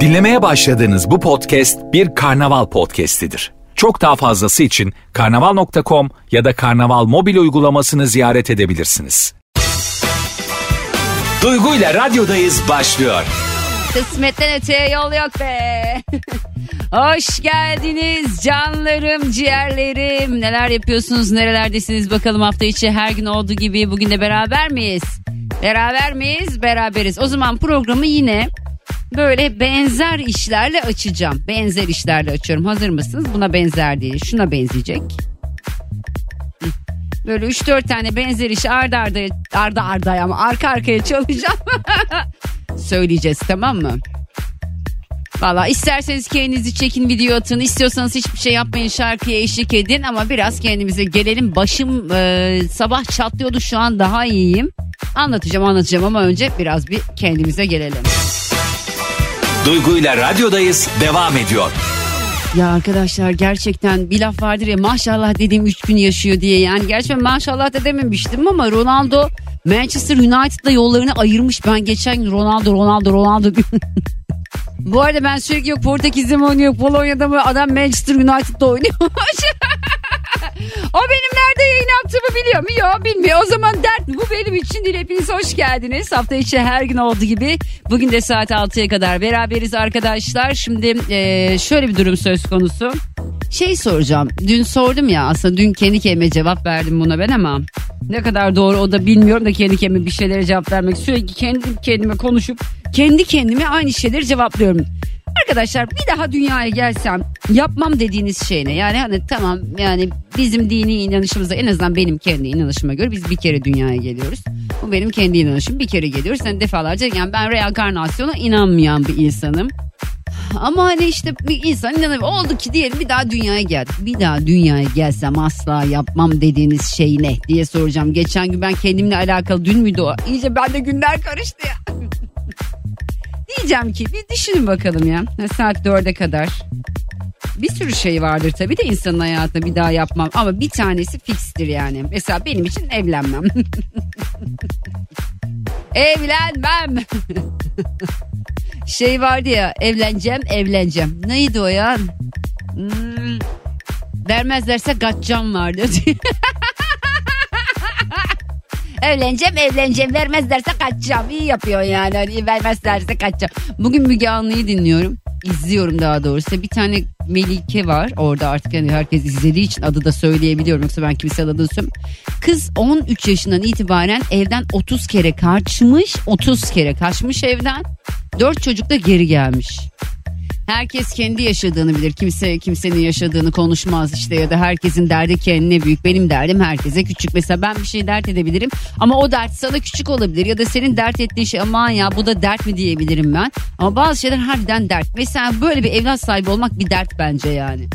Dinlemeye başladığınız bu podcast bir karnaval podcastidir. Çok daha fazlası için karnaval.com ya da karnaval mobil uygulamasını ziyaret edebilirsiniz. Duygu ile radyodayız başlıyor. Kısmetten öteye yol yok be. Hoş geldiniz canlarım, ciğerlerim. Neler yapıyorsunuz, nerelerdesiniz bakalım hafta içi her gün olduğu gibi bugün de beraber miyiz? Beraber miyiz? Beraberiz. O zaman programı yine böyle benzer işlerle açacağım. Benzer işlerle açıyorum. Hazır mısınız? Buna benzer değil. Şuna benzeyecek. Böyle 3-4 tane benzer iş arda arda arda arda ama arka arkaya çalacağım. Söyleyeceğiz tamam mı? Valla isterseniz kendinizi çekin video atın. istiyorsanız hiçbir şey yapmayın şarkıya eşlik edin. Ama biraz kendimize gelelim. Başım e, sabah çatlıyordu şu an daha iyiyim. Anlatacağım anlatacağım ama önce biraz bir kendimize gelelim. Duygu ile radyodayız devam ediyor. Ya arkadaşlar gerçekten bir laf vardır ya maşallah dediğim 3 gün yaşıyor diye. Yani gerçekten maşallah da dememiştim ama Ronaldo Manchester United'la yollarını ayırmış. Ben geçen gün Ronaldo Ronaldo Ronaldo Bu arada ben sürekli yok Portekiz'de mi oynuyor Polonya'da mı adam Manchester United'da oynuyor. o benim nerede yayın yaptığımı biliyor mu? Yok bilmiyor. O zaman dert bu benim için değil. Hepiniz hoş geldiniz. Hafta içi her gün olduğu gibi. Bugün de saat 6'ya kadar beraberiz arkadaşlar. Şimdi e, şöyle bir durum söz konusu. Şey soracağım. Dün sordum ya aslında dün kendi kendime cevap verdim buna ben ama ne kadar doğru o da bilmiyorum da kendi kendime bir şeylere cevap vermek sürekli kendi kendime konuşup kendi kendime aynı şeyleri cevaplıyorum. Arkadaşlar bir daha dünyaya gelsem yapmam dediğiniz şey ne? Yani hani tamam yani bizim dini inanışımızda en azından benim kendi inanışıma göre biz bir kere dünyaya geliyoruz. Bu benim kendi inanışım bir kere geliyoruz. Sen defalarca yani ben reenkarnasyona inanmayan bir insanım. Ama hani işte bir insan inanabilir. Oldu ki diyelim bir daha dünyaya geldik. Bir daha dünyaya gelsem asla yapmam dediğiniz şey ne diye soracağım. Geçen gün ben kendimle alakalı dün müydü o? İyice bende günler karıştı ya. Diyeceğim ki bir düşünün bakalım ya. Saat dörde kadar. Bir sürü şey vardır tabii de insanın hayatında bir daha yapmam. Ama bir tanesi fikstir yani. Mesela benim için evlenmem. evlenmem. şey vardı ya evleneceğim evleneceğim. Neydi o ya? Hmm, vermezlerse kaçacağım vardı. evleneceğim evleneceğim vermezlerse kaçacağım. İyi yapıyor yani hani vermezlerse kaçacağım. Bugün Müge Anlı'yı dinliyorum. İzliyorum daha doğrusu. Bir tane Melike var orada artık yani herkes izlediği için adı da söyleyebiliyorum. Yoksa ben kimse adını söylemiyorum. Kız 13 yaşından itibaren evden 30 kere kaçmış. 30 kere kaçmış evden. 4 çocuk da geri gelmiş. Herkes kendi yaşadığını bilir. Kimse kimsenin yaşadığını konuşmaz işte ya da herkesin derdi kendine büyük. Benim derdim herkese küçük. Mesela ben bir şey dert edebilirim ama o dert sana küçük olabilir ya da senin dert ettiğin şey aman ya bu da dert mi diyebilirim ben. Ama bazı şeyler harbiden dert. Mesela böyle bir evlat sahibi olmak bir dert bence yani.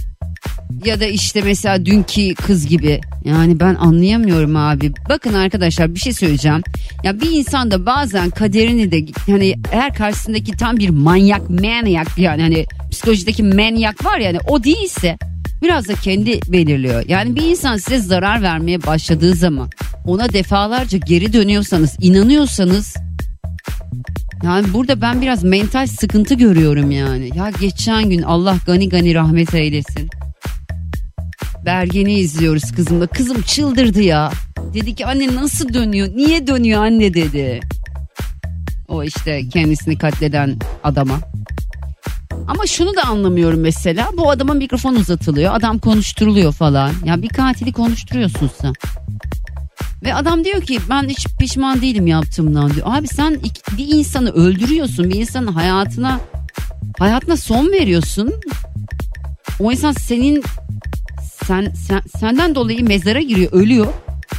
Ya da işte mesela dünkü kız gibi. Yani ben anlayamıyorum abi. Bakın arkadaşlar bir şey söyleyeceğim. Ya bir insan da bazen kaderini de hani eğer karşısındaki tam bir manyak manyak yani hani psikolojideki manyak var yani o değilse biraz da kendi belirliyor. Yani bir insan size zarar vermeye başladığı zaman ona defalarca geri dönüyorsanız inanıyorsanız yani burada ben biraz mental sıkıntı görüyorum yani. Ya geçen gün Allah gani gani rahmet eylesin. Bergen'i izliyoruz kızımla. Kızım çıldırdı ya. Dedi ki anne nasıl dönüyor? Niye dönüyor anne dedi. O işte kendisini katleden adama. Ama şunu da anlamıyorum mesela. Bu adama mikrofon uzatılıyor. Adam konuşturuluyor falan. Ya bir katili konuşturuyorsun sen. Ve adam diyor ki ben hiç pişman değilim yaptığımdan diyor. Abi sen bir insanı öldürüyorsun. Bir insanın hayatına hayatına son veriyorsun. O insan senin sen, sen senden dolayı mezara giriyor, ölüyor.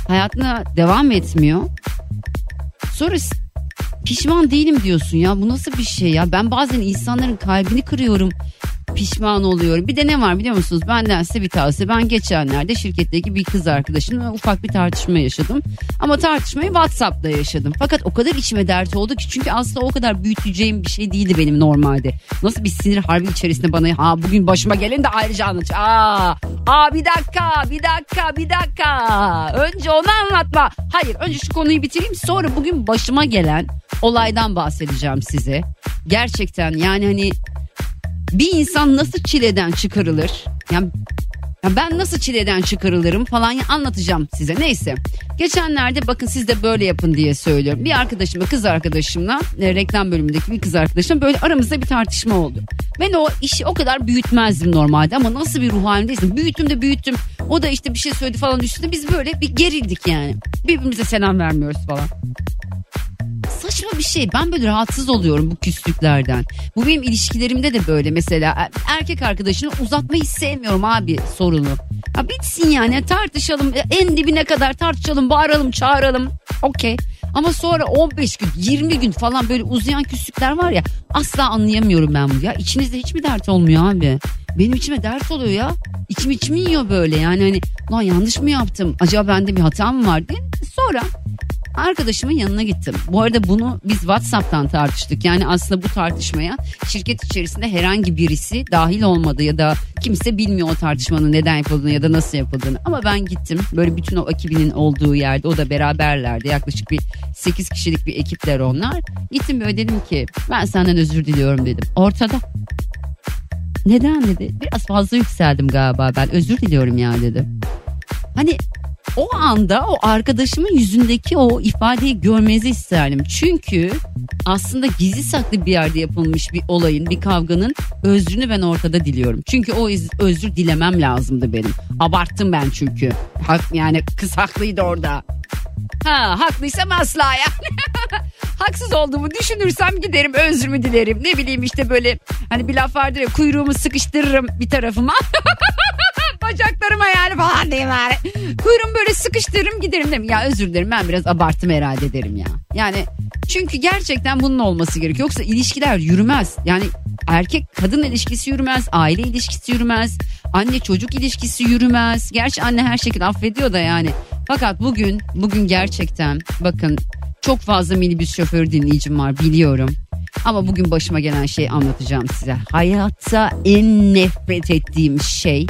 Hayatına devam etmiyor. Sonra pişman değilim diyorsun ya. Bu nasıl bir şey ya? Ben bazen insanların kalbini kırıyorum pişman oluyorum. Bir de ne var biliyor musunuz? Benden size bir tavsiye. Ben geçenlerde şirketteki bir kız arkadaşımla ufak bir tartışma yaşadım. Ama tartışmayı WhatsApp'ta yaşadım. Fakat o kadar içime dert oldu ki çünkü aslında o kadar büyüteceğim bir şey değildi benim normalde. Nasıl bir sinir harbi içerisinde bana ha bugün başıma gelin de ayrıca anlat. Aa, aa bir dakika bir dakika bir dakika. Önce onu anlatma. Hayır önce şu konuyu bitireyim sonra bugün başıma gelen olaydan bahsedeceğim size. Gerçekten yani hani bir insan nasıl çileden çıkarılır? Yani ya ben nasıl çileden çıkarılırım falan anlatacağım size. Neyse. Geçenlerde bakın siz de böyle yapın diye söylüyorum. Bir arkadaşımla kız arkadaşımla e, reklam bölümündeki bir kız arkadaşımla böyle aramızda bir tartışma oldu. Ben o işi o kadar büyütmezdim normalde ama nasıl bir ruh halindeysin. Büyüttüm de büyüttüm. O da işte bir şey söyledi falan üstünde biz böyle bir gerildik yani. Birbirimize selam vermiyoruz falan saçma bir şey. Ben böyle rahatsız oluyorum bu küslüklerden. Bu benim ilişkilerimde de böyle mesela erkek arkadaşını uzatmayı sevmiyorum abi sorunu. Ha bitsin yani tartışalım en dibine kadar tartışalım bağıralım çağıralım okey. Ama sonra 15 gün 20 gün falan böyle uzayan küslükler var ya asla anlayamıyorum ben bunu ya. İçinizde hiç mi dert olmuyor abi? Benim içime dert oluyor ya. İçim içimi yiyor böyle yani hani lan yanlış mı yaptım? Acaba bende bir hata mı var diye. Sonra Arkadaşımın yanına gittim. Bu arada bunu biz WhatsApp'tan tartıştık. Yani aslında bu tartışmaya şirket içerisinde herhangi birisi dahil olmadı ya da kimse bilmiyor o tartışmanın neden yapıldığını ya da nasıl yapıldığını. Ama ben gittim. Böyle bütün o ekibinin olduğu yerde o da beraberlerdi. Yaklaşık bir 8 kişilik bir ekipler onlar. Gittim böyle dedim ki ben senden özür diliyorum dedim. Ortada. Neden dedi. Biraz fazla yükseldim galiba ben özür diliyorum ya dedi. Hani o anda o arkadaşımın yüzündeki o ifadeyi görmenizi isterdim. Çünkü aslında gizli saklı bir yerde yapılmış bir olayın, bir kavganın özrünü ben ortada diliyorum. Çünkü o özür dilemem lazımdı benim. Abarttım ben çünkü. Hak, yani kız haklıydı orada. Ha haklıysam asla yani. Haksız olduğumu düşünürsem giderim özrümü dilerim. Ne bileyim işte böyle hani bir laf vardır ya kuyruğumu sıkıştırırım bir tarafıma. bacaklarıma yani falan diyeyim yani. Kuyruğumu böyle sıkıştırırım giderim derim. Ya özür dilerim ben biraz abarttım herhalde derim ya. Yani çünkü gerçekten bunun olması gerekiyor. Yoksa ilişkiler yürümez. Yani erkek kadın ilişkisi yürümez. Aile ilişkisi yürümez. Anne çocuk ilişkisi yürümez. Gerçi anne her şekilde affediyor da yani. Fakat bugün bugün gerçekten bakın çok fazla minibüs şoförü dinleyicim var biliyorum. Ama bugün başıma gelen şeyi anlatacağım size. Hayatta en nefret ettiğim şey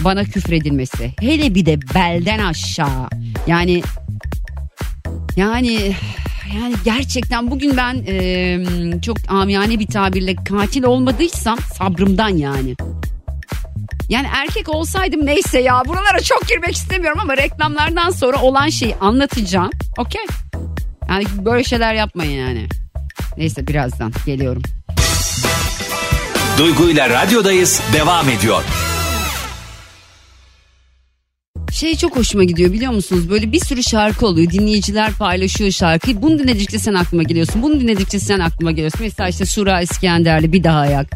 bana küfredilmesi. Hele bir de belden aşağı. Yani yani yani gerçekten bugün ben e, çok amiyane bir tabirle katil olmadıysam sabrımdan yani. Yani erkek olsaydım neyse ya buralara çok girmek istemiyorum ama reklamlardan sonra olan şeyi anlatacağım. Okey. Yani böyle şeyler yapmayın yani. Neyse birazdan geliyorum. Duygu ile radyodayız devam ediyor şey çok hoşuma gidiyor biliyor musunuz? Böyle bir sürü şarkı oluyor. Dinleyiciler paylaşıyor şarkıyı. Bunu dinledikçe sen aklıma geliyorsun. Bunu dinledikçe sen aklıma geliyorsun. Mesela işte Sura İskenderli bir daha yak.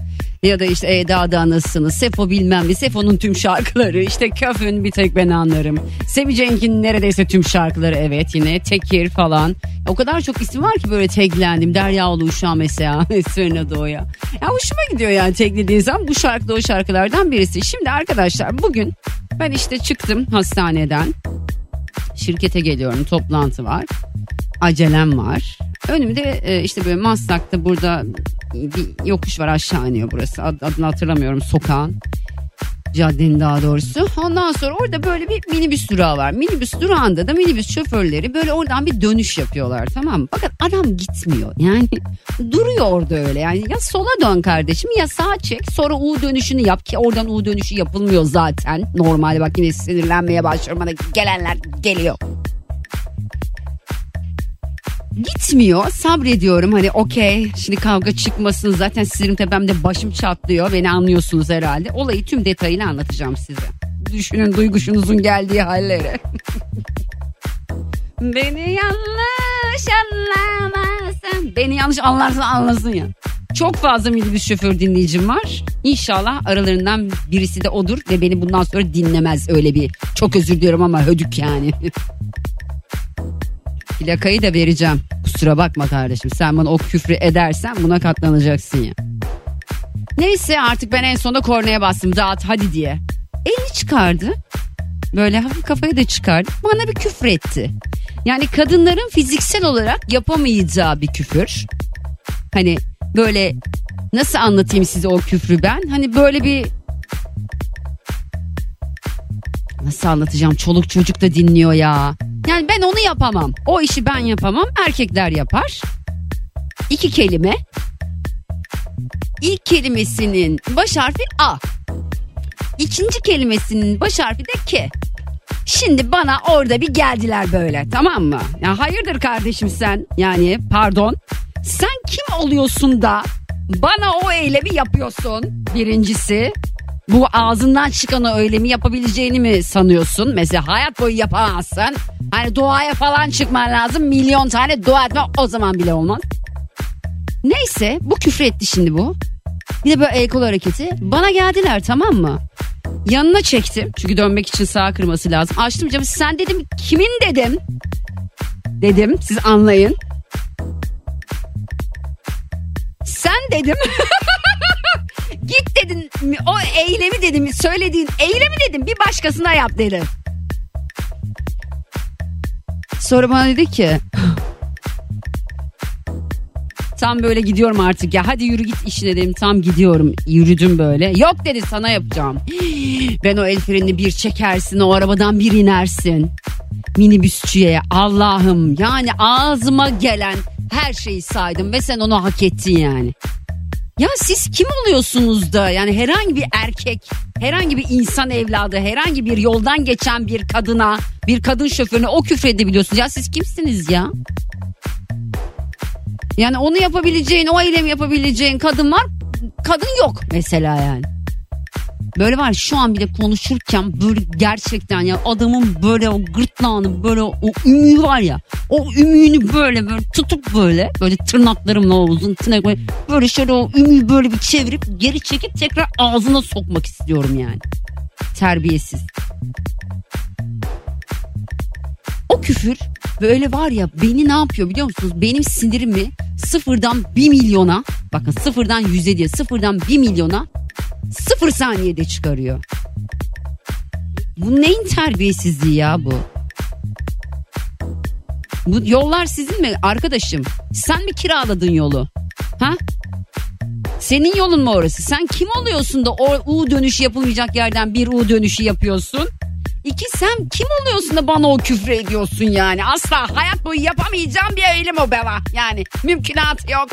Ya da işte Eda'da nasılsınız? Sefo bilmem ne. Sefo'nun tüm şarkıları. işte Köf'ün bir tek ben anlarım. Sevi Cenk'in neredeyse tüm şarkıları evet yine. Tekir falan. O kadar çok isim var ki böyle teklendim. Deryaoğlu Uşağı mesela. Esmerina Doğu'ya. Ya hoşuma gidiyor yani teklediğin zaman bu şarkı da o şarkılardan birisi. Şimdi arkadaşlar bugün ben işte çıktım hastaneden. Şirkete geliyorum toplantı var. Acelem var. Önümde e, işte böyle Maslak'ta burada bir yokuş var aşağı iniyor burası. Adını hatırlamıyorum sokağın caddenin daha doğrusu. Ondan sonra orada böyle bir minibüs durağı var. Minibüs durağında da minibüs şoförleri böyle oradan bir dönüş yapıyorlar tamam mı? Fakat adam gitmiyor. Yani duruyor orada öyle. Yani ya sola dön kardeşim ya sağa çek sonra U dönüşünü yap ki oradan U dönüşü yapılmıyor zaten. Normalde bak yine sinirlenmeye başlıyorum. Bana gelenler geliyor gitmiyor. Sabrediyorum. Hani okey şimdi kavga çıkmasın. Zaten sinirim tepemde başım çatlıyor. Beni anlıyorsunuz herhalde. Olayı tüm detayıyla anlatacağım size. Düşünün duyguşunuzun geldiği halleri beni yanlış anlamazsın. Beni yanlış anlarsan anlasın ya. Çok fazla minibüs şoför dinleyicim var. İnşallah aralarından birisi de odur ve beni bundan sonra dinlemez. Öyle bir. Çok özür diliyorum ama hödük yani. Plakayı da vereceğim. Kusura bakma kardeşim sen bana o küfrü edersen buna katlanacaksın ya. Neyse artık ben en sonunda kornaya bastım dağıt hadi diye. Elini çıkardı. Böyle hafif kafayı da çıkardı. Bana bir küfür etti. Yani kadınların fiziksel olarak yapamayacağı bir küfür. Hani böyle nasıl anlatayım size o küfrü ben? Hani böyle bir Nasıl anlatacağım? Çoluk çocuk da dinliyor ya. Yani ben onu yapamam. O işi ben yapamam. Erkekler yapar. İki kelime. ilk kelimesinin baş harfi A. İkinci kelimesinin baş harfi de K. Şimdi bana orada bir geldiler böyle tamam mı? Ya hayırdır kardeşim sen yani pardon. Sen kim oluyorsun da bana o eylemi yapıyorsun birincisi. Bu ağzından çıkan o eylemi yapabileceğini mi sanıyorsun? Mesela hayat boyu yapamazsın. Hani doğaya falan çıkman lazım. Milyon tane dua etme o zaman bile olmaz. Neyse bu küfür etti şimdi bu. Bir de böyle el kol hareketi. Bana geldiler tamam mı? Yanına çektim. Çünkü dönmek için sağ kırması lazım. Açtım camı. Sen dedim kimin dedim. Dedim siz anlayın. Sen dedim. O eylemi dedim söylediğin eylemi dedim. Bir başkasına yap dedim. Sonra bana dedi ki tam böyle gidiyorum artık ya. Hadi yürü git işine dedim. Tam gidiyorum. Yürüdüm böyle. Yok dedi sana yapacağım. Ben o el frenini bir çekersin o arabadan bir inersin. Minibüsçüye Allah'ım yani ağzıma gelen her şeyi saydım ve sen onu hak ettin yani. Ya siz kim oluyorsunuz da yani herhangi bir erkek, herhangi bir insan evladı, herhangi bir yoldan geçen bir kadına, bir kadın şoförüne o küfredebiliyorsunuz. Ya siz kimsiniz ya? Yani onu yapabileceğin, o eylemi yapabileceğin kadın var, kadın yok mesela yani. Böyle var şu an bile konuşurken böyle gerçekten ya adamın böyle o gırtlağını böyle o ümüğü var ya o ümüğünü böyle böyle tutup böyle böyle tırnaklarımla uzun tırnak böyle, böyle şöyle o ümüğü böyle bir çevirip geri çekip tekrar ağzına sokmak istiyorum yani. Terbiyesiz. O küfür böyle var ya beni ne yapıyor biliyor musunuz? Benim sinirimi sıfırdan bir milyona bakın sıfırdan yüze diye sıfırdan bir milyona Sıfır saniyede çıkarıyor. Bu neyin terbiyesizliği ya bu? Bu yollar sizin mi arkadaşım? Sen mi kiraladın yolu? Ha? Senin yolun mu orası? Sen kim oluyorsun da o U dönüşü yapılmayacak yerden bir U dönüşü yapıyorsun? İki sen kim oluyorsun da bana o küfür ediyorsun yani? Asla hayat boyu yapamayacağım bir eylem o beva. Yani mümkünatı yok.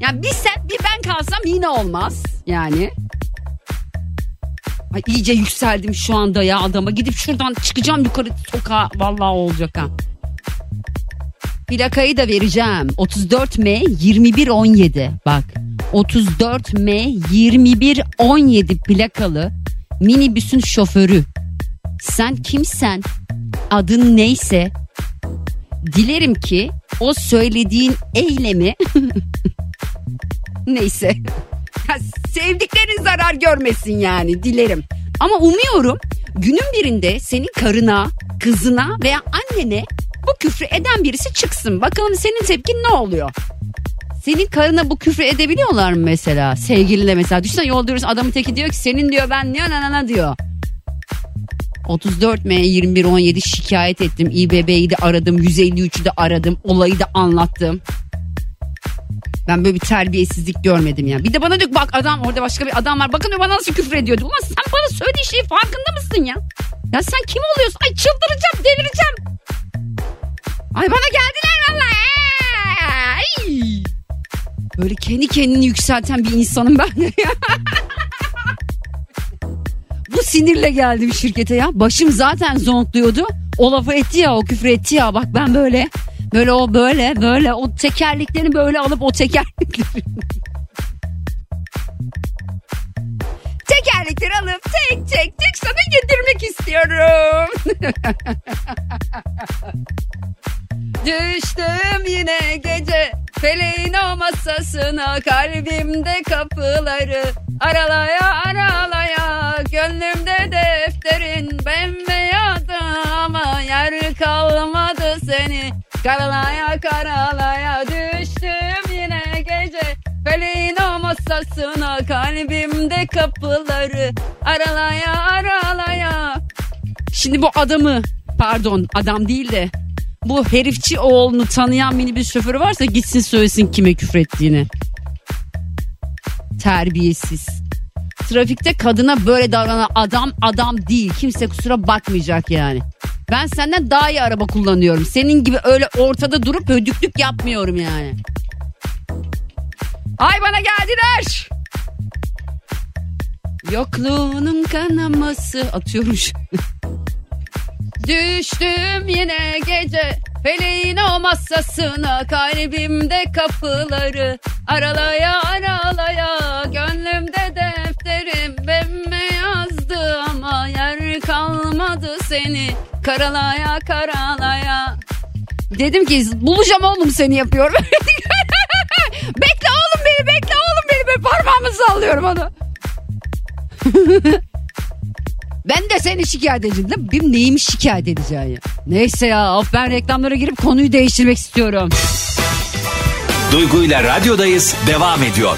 Yani bir sen bir ben kalsam yine olmaz yani. Ay iyice yükseldim şu anda ya adama. Gidip şuradan çıkacağım yukarı sokağa. Vallahi olacak ha. Plakayı da vereceğim. 34 M 21 17. Bak 34 M 21 17 plakalı minibüsün şoförü. Sen kimsen? Adın neyse? Dilerim ki o söylediğin eylemi Neyse. Sevdiklerin zarar görmesin yani dilerim. Ama umuyorum günün birinde senin karına, kızına veya annene bu küfrü eden birisi çıksın. Bakalım senin tepkin ne oluyor? Senin karına bu küfrü edebiliyorlar mı mesela? Sevgiline mesela. Düşünsene yolduyoruz adamın teki diyor ki senin diyor ben ne na diyor. 34 M 21 17 şikayet ettim. İBB'yi de aradım. 153'ü de aradım. Olayı da anlattım. Ben böyle bir terbiyesizlik görmedim ya. Bir de bana diyor bak adam orada başka bir adam var. Bakın diyor bana nasıl küfür ediyordu. Ulan sen bana söylediğin şeyin farkında mısın ya? Ya sen kim oluyorsun? Ay çıldıracağım delireceğim. Ay bana geldiler valla. Ay. Böyle kendi kendini yükselten bir insanım ben. Bu sinirle geldim şirkete ya. Başım zaten zonkluyordu. O lafı etti ya o küfür etti ya. Bak ben böyle Böyle o böyle böyle o tekerleklerini böyle alıp o tekerlekleri tekerlekleri alıp tek tek tek sana yedirmek istiyorum. Düştüm yine gece feleğin o masasına kalbimde kapıları. Aralaya aralaya gönlümde defterin. Bembeyaz ama yer kalmadı seni. Karalaya karalaya düştüm yine gece. Feleğin o masasına kalbimde kapıları. Aralaya aralaya. Şimdi bu adamı pardon adam değil de bu herifçi oğlunu tanıyan minibüs şoförü varsa gitsin söylesin kime küfrettiğini. Terbiyesiz. Trafikte kadına böyle davranan adam adam değil. Kimse kusura bakmayacak yani. Ben senden daha iyi araba kullanıyorum. Senin gibi öyle ortada durup hödüklük yapmıyorum yani. Ay bana geldiler. Yokluğunun kanaması atıyorum şu. Düştüm yine gece feleğin o masasına kalbimde kapıları aralaya aralaya gönlümde defterim bembeyazdı ama yer kalmadı seni karalaya karalaya. Dedim ki bulacağım oğlum seni yapıyorum. bekle oğlum beni bekle oğlum beni ben parmağımı sallıyorum onu. ben de seni şikayet edeceğim. Benim neyimi şikayet edeceğim ya. Neyse ya of ben reklamlara girip konuyu değiştirmek istiyorum. Duygu ile radyodayız devam ediyor.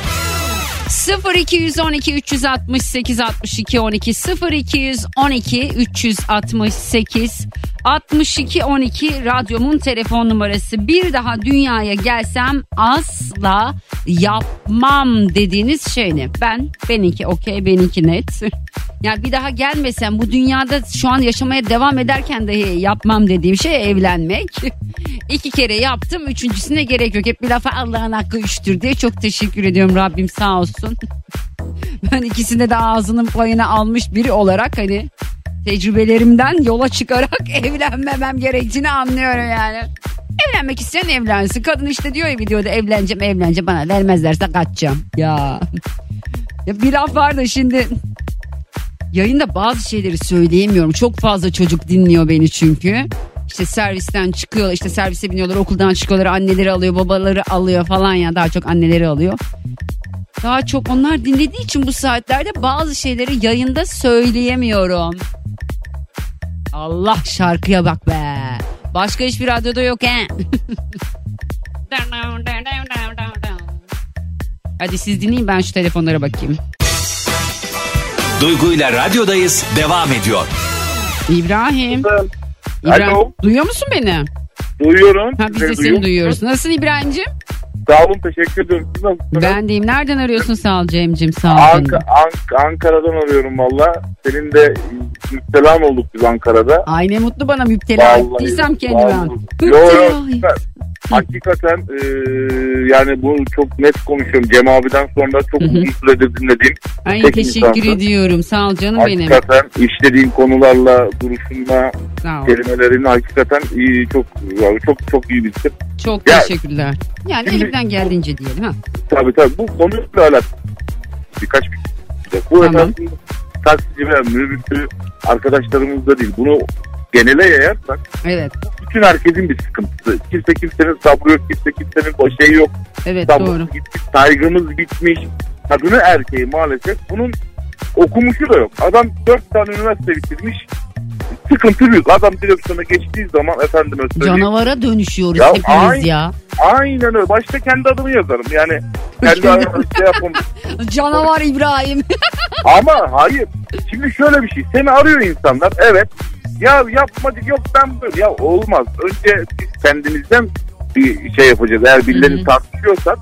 0212 368 62 12 0212 368 62 12 radyomun telefon numarası. Bir daha dünyaya gelsem asla yapmam dediğiniz şey ne? Ben benimki okey benimki net. Yani bir daha gelmesem bu dünyada şu an yaşamaya devam ederken dahi yapmam dediğim şey evlenmek. İki kere yaptım üçüncüsüne gerek yok. Hep bir lafa Allah'ın hakkı üçtür diye çok teşekkür ediyorum Rabbim sağ olsun. ben ikisinde de ağzının payını almış biri olarak hani tecrübelerimden yola çıkarak evlenmemem gerektiğini anlıyorum yani. Evlenmek isteyen evlensin. Kadın işte diyor ya videoda evleneceğim evleneceğim bana vermezlerse kaçacağım. Ya. ya bir laf var da şimdi yayında bazı şeyleri söyleyemiyorum. Çok fazla çocuk dinliyor beni çünkü. İşte servisten çıkıyor işte servise biniyorlar okuldan çıkıyorlar anneleri alıyor babaları alıyor falan ya daha çok anneleri alıyor. Daha çok onlar dinlediği için bu saatlerde bazı şeyleri yayında söyleyemiyorum. Allah şarkıya bak be. Başka hiçbir radyoda yok he. Hadi siz dinleyin ben şu telefonlara bakayım. Duygu ile radyodayız devam ediyor. İbrahim. İbrahim Alo. duyuyor musun beni? Duyuyorum. Ha, biz de seni duyuyorum. duyuyoruz. Nasılsın İbrahim'ciğim? Sağ olun teşekkür ederim. Siz nasılsınız? Ben deyim. Nereden arıyorsun sağ ol Cem'cim sağ ol. Canım. Ank- Ankara'dan arıyorum valla. Senin de müptelan olduk biz Ankara'da. Ay ne mutlu bana müptela ettiysem kendime. vallahi. Yo, Müptela. yo, süper. Hakikaten e, yani bu çok net konuşuyorum. Cem abiden sonra çok uzun süredir dinlediğim. Ay tek teşekkür insansın. ediyorum. Sağ ol canım benim. Hakikaten işlediğin konularla duruşunla Sağ ol. kelimelerin hakikaten iyi, çok yani çok çok iyi bilsin. Çok Ya- teşekkürler. Yani Şimdi- elimden geldiğince diyelim ha. Tabii tabii bu konuyla alakalı birkaç bir şey. Bu Tamam. esasında taksici ve minibüsçü arkadaşlarımız da değil. Bunu genele yayarsak Evet. bütün herkesin bir sıkıntısı. Kimse kimsenin sabrı yok, kimse kimsenin başarı yok. Evet Sabrımız doğru. gitmiş, saygımız bitmiş. Kadını erkeği maalesef bunun okumuşu da yok. Adam dört tane üniversite bitirmiş. Sıkıntı büyük. Adam direksiyona geçtiği zaman efendime söyleyeyim. Canavara dönüşüyoruz Ya hepimiz ay- ya. Aynen öyle. Başta kendi adımı yazarım. Yani kendi adımı şey yapamam. Canavar İbrahim. Ama hayır. Şimdi şöyle bir şey. Seni arıyor insanlar. Evet. Ya yapma yok ben böyle. Ya olmaz. Önce biz kendimizden bir şey yapacağız. Eğer birilerini tartışıyorsak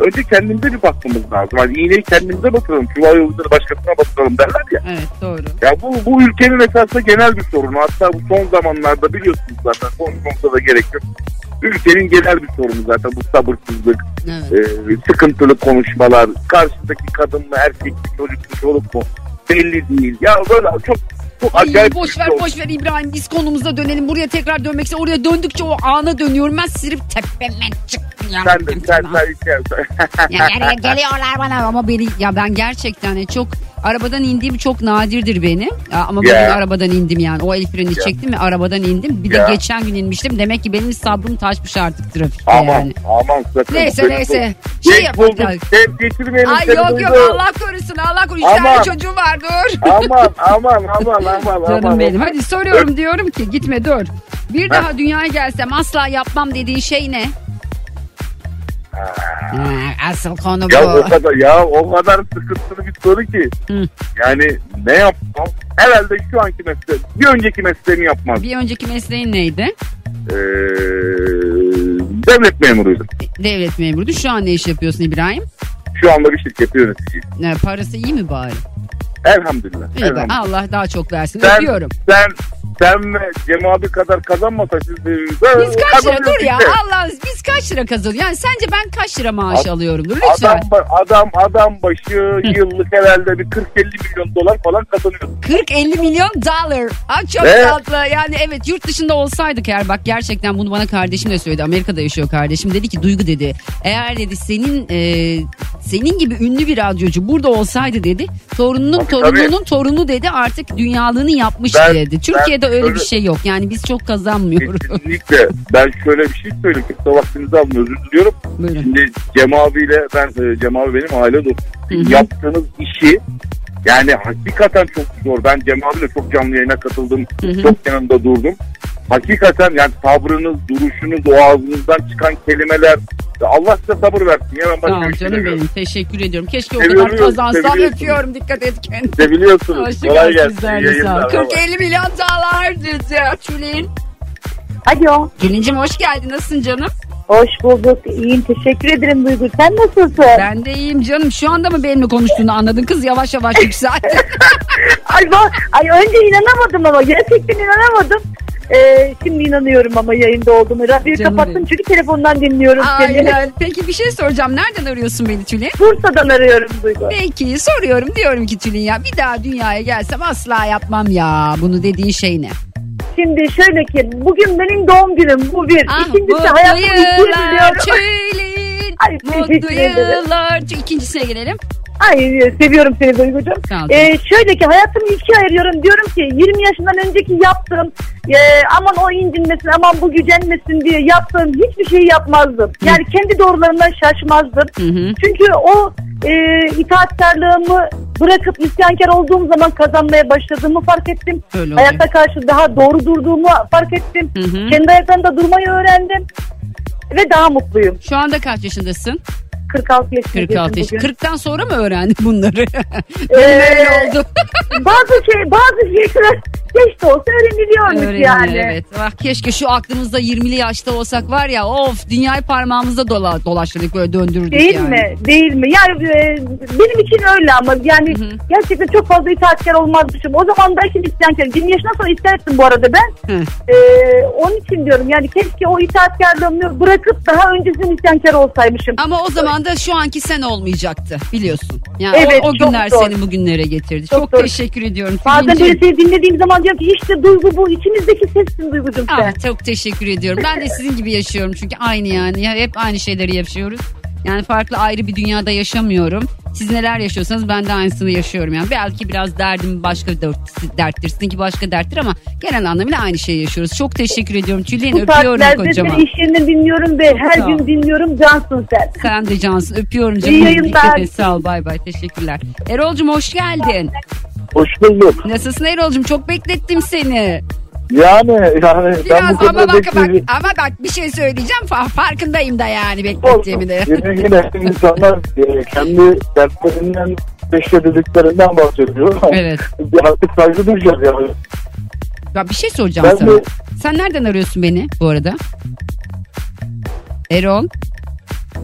önce kendimize bir bakmamız lazım. Hani iğneyi kendimize batıralım. Çuval yıldızını başkasına batıralım derler ya. Evet doğru. Ya bu, bu ülkenin esasında genel bir sorunu. Hatta bu son zamanlarda biliyorsunuz zaten konuşmamıza da gerek yok. Ülkenin genel bir sorunu zaten bu sabırsızlık, Evet. e, sıkıntılı konuşmalar, karşıdaki kadın mı erkek mi çocuk mu çoluk mu belli değil. Ya böyle çok Ay, boş ver boş ver İbrahim biz konumuza dönelim. Buraya tekrar dönmek istiyorum. Oraya döndükçe o ana dönüyorum. Ben sirip tepeme çıktım. Ya. Sen de sen sen sen. Ya nereye geliyorlar bana ama beni ya ben gerçekten hani çok arabadan indiğim çok nadirdir benim. Ama Ya. bugün arabadan indim yani. O el freni Ya. çektim ve arabadan indim. Bir Ya. de geçen gün inmiştim. Demek ki benim sabrım taşmış artık trafikte aman yani. aman sakın. Neyse neyse. Şey Geç buldum. Sen getirmeyelim Ay yok duydu. yok Allah korusun Allah korusun. Üç Aman. tane çocuğum var dur. Aman aman aman aman Canım aman. benim. Hadi soruyorum diyorum ki gitme dur. Bir daha dünyaya gelsem asla yapmam dediğin şey ne? Ha, asıl konu bu. Ya o kadar ya o kadar sıkıntılı bir soru ki. Hı. Yani ne yapmam? Herhalde şu anki mesleğim, bir önceki mesleğimi yapmam. Bir önceki mesleğin neydi? Ee, devlet memuruydum. Devlet memuruydu. Şu an ne iş yapıyorsun İbrahim? Şu anda bir şirket yöneticiyim. Ne, parası iyi mi bari? Elhamdülillah. İyi elhamdülillah. Allah daha çok versin. Sen, Öpüyorum. sen sen ve Cem abi kadar kazanmasa siz Biz kaç lira dur ya Allah biz kaç lira kazanıyoruz? Yani sence ben kaç lira maaş Ad- alıyorumdur lütfen. Adam, adam adam başı yıllık herhalde bir 40-50 milyon dolar falan kazanıyor. 40-50 milyon dolar. Aa, çok Evet. tatlı. Yani evet yurt dışında olsaydık eğer bak gerçekten bunu bana kardeşim de söyledi. Amerika'da yaşıyor kardeşim. Dedi ki Duygu dedi. Eğer dedi senin e, senin gibi ünlü bir radyocu burada olsaydı dedi. Torununun Tabii, torununun torunu dedi artık dünyalığını yapmış Ben- dedi. Türkiye'de öyle öyle- bir şey yok. Yani biz çok kazanmıyoruz. Kesinlikle. Ben şöyle bir şey söyleyeyim. Kimse vaktinizi almıyor. Özür diliyorum. Buyurun. Şimdi Cem abiyle ben e, Cem abi benim aile dostum. Yaptığınız işi yani hakikaten çok zor. Ben Cem abiyle çok canlı yayına katıldım. Hı hı. Çok yanında durdum. Hakikaten yani sabrınız, duruşunuz, o ağzınızdan çıkan kelimeler Allah size sabır versin. Ya ben başka Tamam bir şey canım benim. Teşekkür ediyorum. Keşke o kadar kazansam öpüyorum. Dikkat et kendine. Seviyorsunuz. Hoşça Kolay gelsin. yayınlar. 40-50 milyon dolar dedi. Tülin. Alo. Gelincim hoş geldin. Nasılsın canım? Hoş bulduk. İyiyim. Teşekkür ederim Duygu. Sen nasılsın? Ben de iyiyim canım. Şu anda mı benimle konuştuğunu anladın kız yavaş yavaş yükseldi. Ay, ba- ay önce inanamadım ama gerçekten inanamadım. Ee, şimdi inanıyorum ama yayında olduğumu. Radyoyu Canım kapattım benim. çünkü telefondan dinliyorum seni. Aynen. Peki bir şey soracağım. Nereden arıyorsun beni Tülin? Bursa'dan arıyorum Duygu. Peki soruyorum diyorum ki Tülin ya bir daha dünyaya gelsem asla yapmam ya. Bunu dediğin şey ne? Şimdi şöyle ki bugün benim doğum günüm bu bir. Ah, İkincisi hayatımı iki yıllar biliyorum. Tülin. Ay, Mutlu yıllar. İkincisine gelelim. Ay seviyorum seni Duygucuğum. Sağ ol. Ee, şöyle ki hayatımı ikiye ayırıyorum. Diyorum ki 20 yaşından önceki yaptığım e, aman o incinmesin aman bu gücenmesin diye yaptığım hiçbir şeyi yapmazdım. Yani kendi doğrularımdan şaşmazdım. Hı hı. Çünkü o e, itaatkarlığımı bırakıp isyankar olduğum zaman kazanmaya başladığımı fark ettim. Öyle oluyor. Hayatta karşı daha doğru durduğumu fark ettim. Hı hı. Kendi ayaklarında durmayı öğrendim. Ve daha mutluyum. Şu anda kaç yaşındasın? 46 yaşındayım 46 yaş. bugün. 40'tan sonra mı öğrendin bunları? Ee, Öyle oldu. bazı şey bazı şeyler geç de olsa öğreniliyormuş Öğrenilir, yani. evet. Ah, keşke şu aklımızda 20'li yaşta olsak var ya of dünyayı parmağımızda dola, dolaştırdık böyle döndürürdük Değil yani. mi? Değil mi? Yani e, benim için öyle ama yani Hı hı. gerçekten çok fazla itaatkar olmazmışım. O zaman da şimdi isyankar. 20 yaşından sonra isyan ettim bu arada ben. Hı. E, onun için diyorum yani keşke o itaatkarlığımı bırakıp daha öncesinde isyankar olsaymışım. Ama o zaman da şu anki sen olmayacaktı biliyorsun. Yani Evet, o, o günler zor. seni bugünlere getirdi. Çok, Çok teşekkür ediyorum. Bazen böyle şey dinlediğim zaman diyorum ki işte duygu bu içimizdeki sessin duygucum sen. Ah, çok teşekkür ediyorum. Ben de sizin gibi yaşıyorum çünkü aynı yani. Ya hep aynı şeyleri yaşıyoruz. Yani farklı ayrı bir dünyada yaşamıyorum. Siz neler yaşıyorsanız ben de aynısını yaşıyorum yani. Belki biraz derdim başka dert- derttir. Sizinki başka derttir ama genel anlamıyla aynı şeyi yaşıyoruz. Çok teşekkür ediyorum Tülin. Bu Öpüyorum saatlerde kocaman. seni iş yerinde dinliyorum ve her Sağ ol. gün dinliyorum cansın sen. Sen de cansın. Öpüyorum canım. İyi yayınlar. Sağ ol. Bay bay. Teşekkürler. Erol'cum hoş geldin. Hoş bulduk. Nasılsın Erol'cum? Çok beklettim seni. Yani yani ben Biraz bu ama bak, bak ama bak bir şey söyleyeceğim. Fa- farkındayım da yani beklettiğimi de. Yine yine insanlar e, kendi dertlerinden peşlediklerinden bahsediyor. Evet. Artık saygı duyacağız yani. Ya bir şey soracağım Ben sana. de Sen nereden arıyorsun beni bu arada? Erol.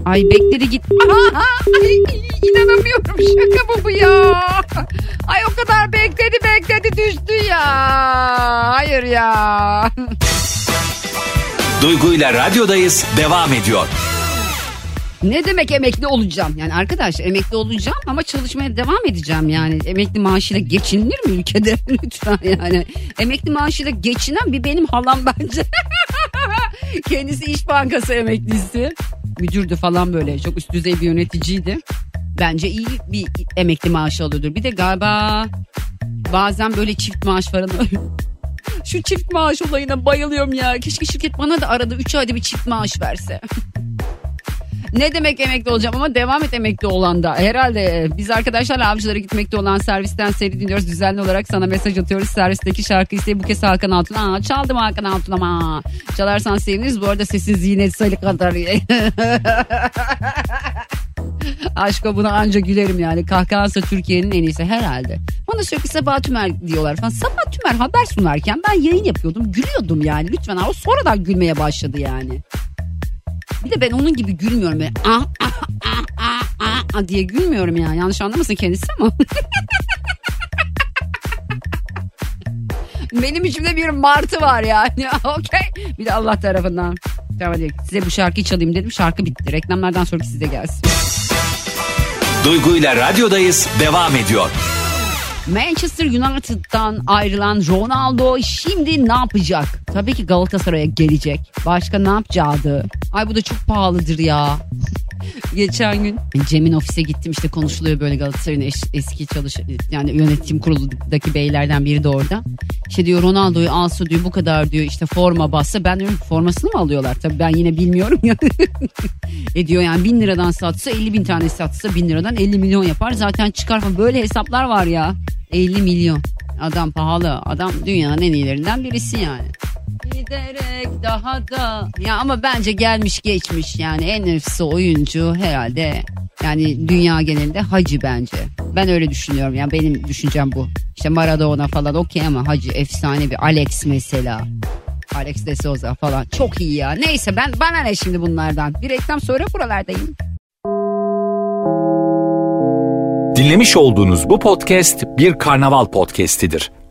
Ay bekledi git. Aha, ay, inanamıyorum şaka bu bu ya. Ay o kadar bekledi bekledi düştü ya. Hayır ya. Duygu ile radyodayız devam ediyor. Ne demek emekli olacağım? Yani arkadaş emekli olacağım ama çalışmaya devam edeceğim yani. Emekli maaşıyla geçinilir mi ülkede? Lütfen yani. Emekli maaşıyla geçinen bir benim halam bence. Kendisi İş Bankası emeklisi. Müdürdü falan böyle. Çok üst düzey bir yöneticiydi. Bence iyi bir emekli maaşı alıyordur. Bir de galiba bazen böyle çift maaş falan Şu çift maaş olayına bayılıyorum ya. Keşke şirket bana da arada 3 ayda bir çift maaş verse. Ne demek emekli olacağım ama devam et emekli olan da. Herhalde e, biz arkadaşlarla avcılara gitmekte olan servisten seri dinliyoruz. Düzenli olarak sana mesaj atıyoruz. Servisteki şarkı isteği bu kez Hakan Altun. Aa, çaldım Hakan Altun ama. Çalarsan seviniriz. Bu arada sesiniz yine sayılı kadar. Aşko buna anca gülerim yani. Kahkahası Türkiye'nin en iyisi herhalde. Bana sürekli Sabah Tümer diyorlar falan. Sabah Tümer haber sunarken ben yayın yapıyordum. Gülüyordum yani. Lütfen o sonradan gülmeye başladı yani. Bir de ben onun gibi gülmüyorum. Böyle, ah, ah, ah, ah, ah, diye gülmüyorum ya. Yanlış anlamasın kendisi ama. Benim içimde bir martı var yani. Okey. Bir de Allah tarafından. Tamam hadi size bu şarkıyı çalayım dedim. Şarkı bitti. Reklamlardan sonra size gelsin. Duygu ile radyodayız devam ediyor. Manchester United'dan ayrılan Ronaldo şimdi ne yapacak? Tabii ki Galatasaray'a gelecek. Başka ne yapacağı? Ay bu da çok pahalıdır ya. Geçen gün Cem'in ofise gittim işte konuşuluyor böyle Galatasaray'ın eş, eski çalış yani yönetim kurulundaki beylerden biri de orada. İşte diyor Ronaldo'yu alsa diyor bu kadar diyor işte forma bassa ben diyorum formasını mı alıyorlar tabii ben yine bilmiyorum ya. e diyor yani bin liradan satsa 50 bin tane satsa bin liradan 50 milyon yapar zaten çıkar falan böyle hesaplar var ya 50 milyon adam pahalı adam dünyanın en iyilerinden birisi yani. Giderek daha da ya ama bence gelmiş geçmiş yani en nefsi oyuncu herhalde yani dünya genelinde Hacı bence. Ben öyle düşünüyorum yani benim düşüncem bu. İşte Maradona falan okey ama Hacı efsane bir Alex mesela. Alex de Souza falan çok iyi ya. Neyse ben bana ne şimdi bunlardan. Bir reklam sonra buralardayım. Dinlemiş olduğunuz bu podcast bir karnaval podcastidir.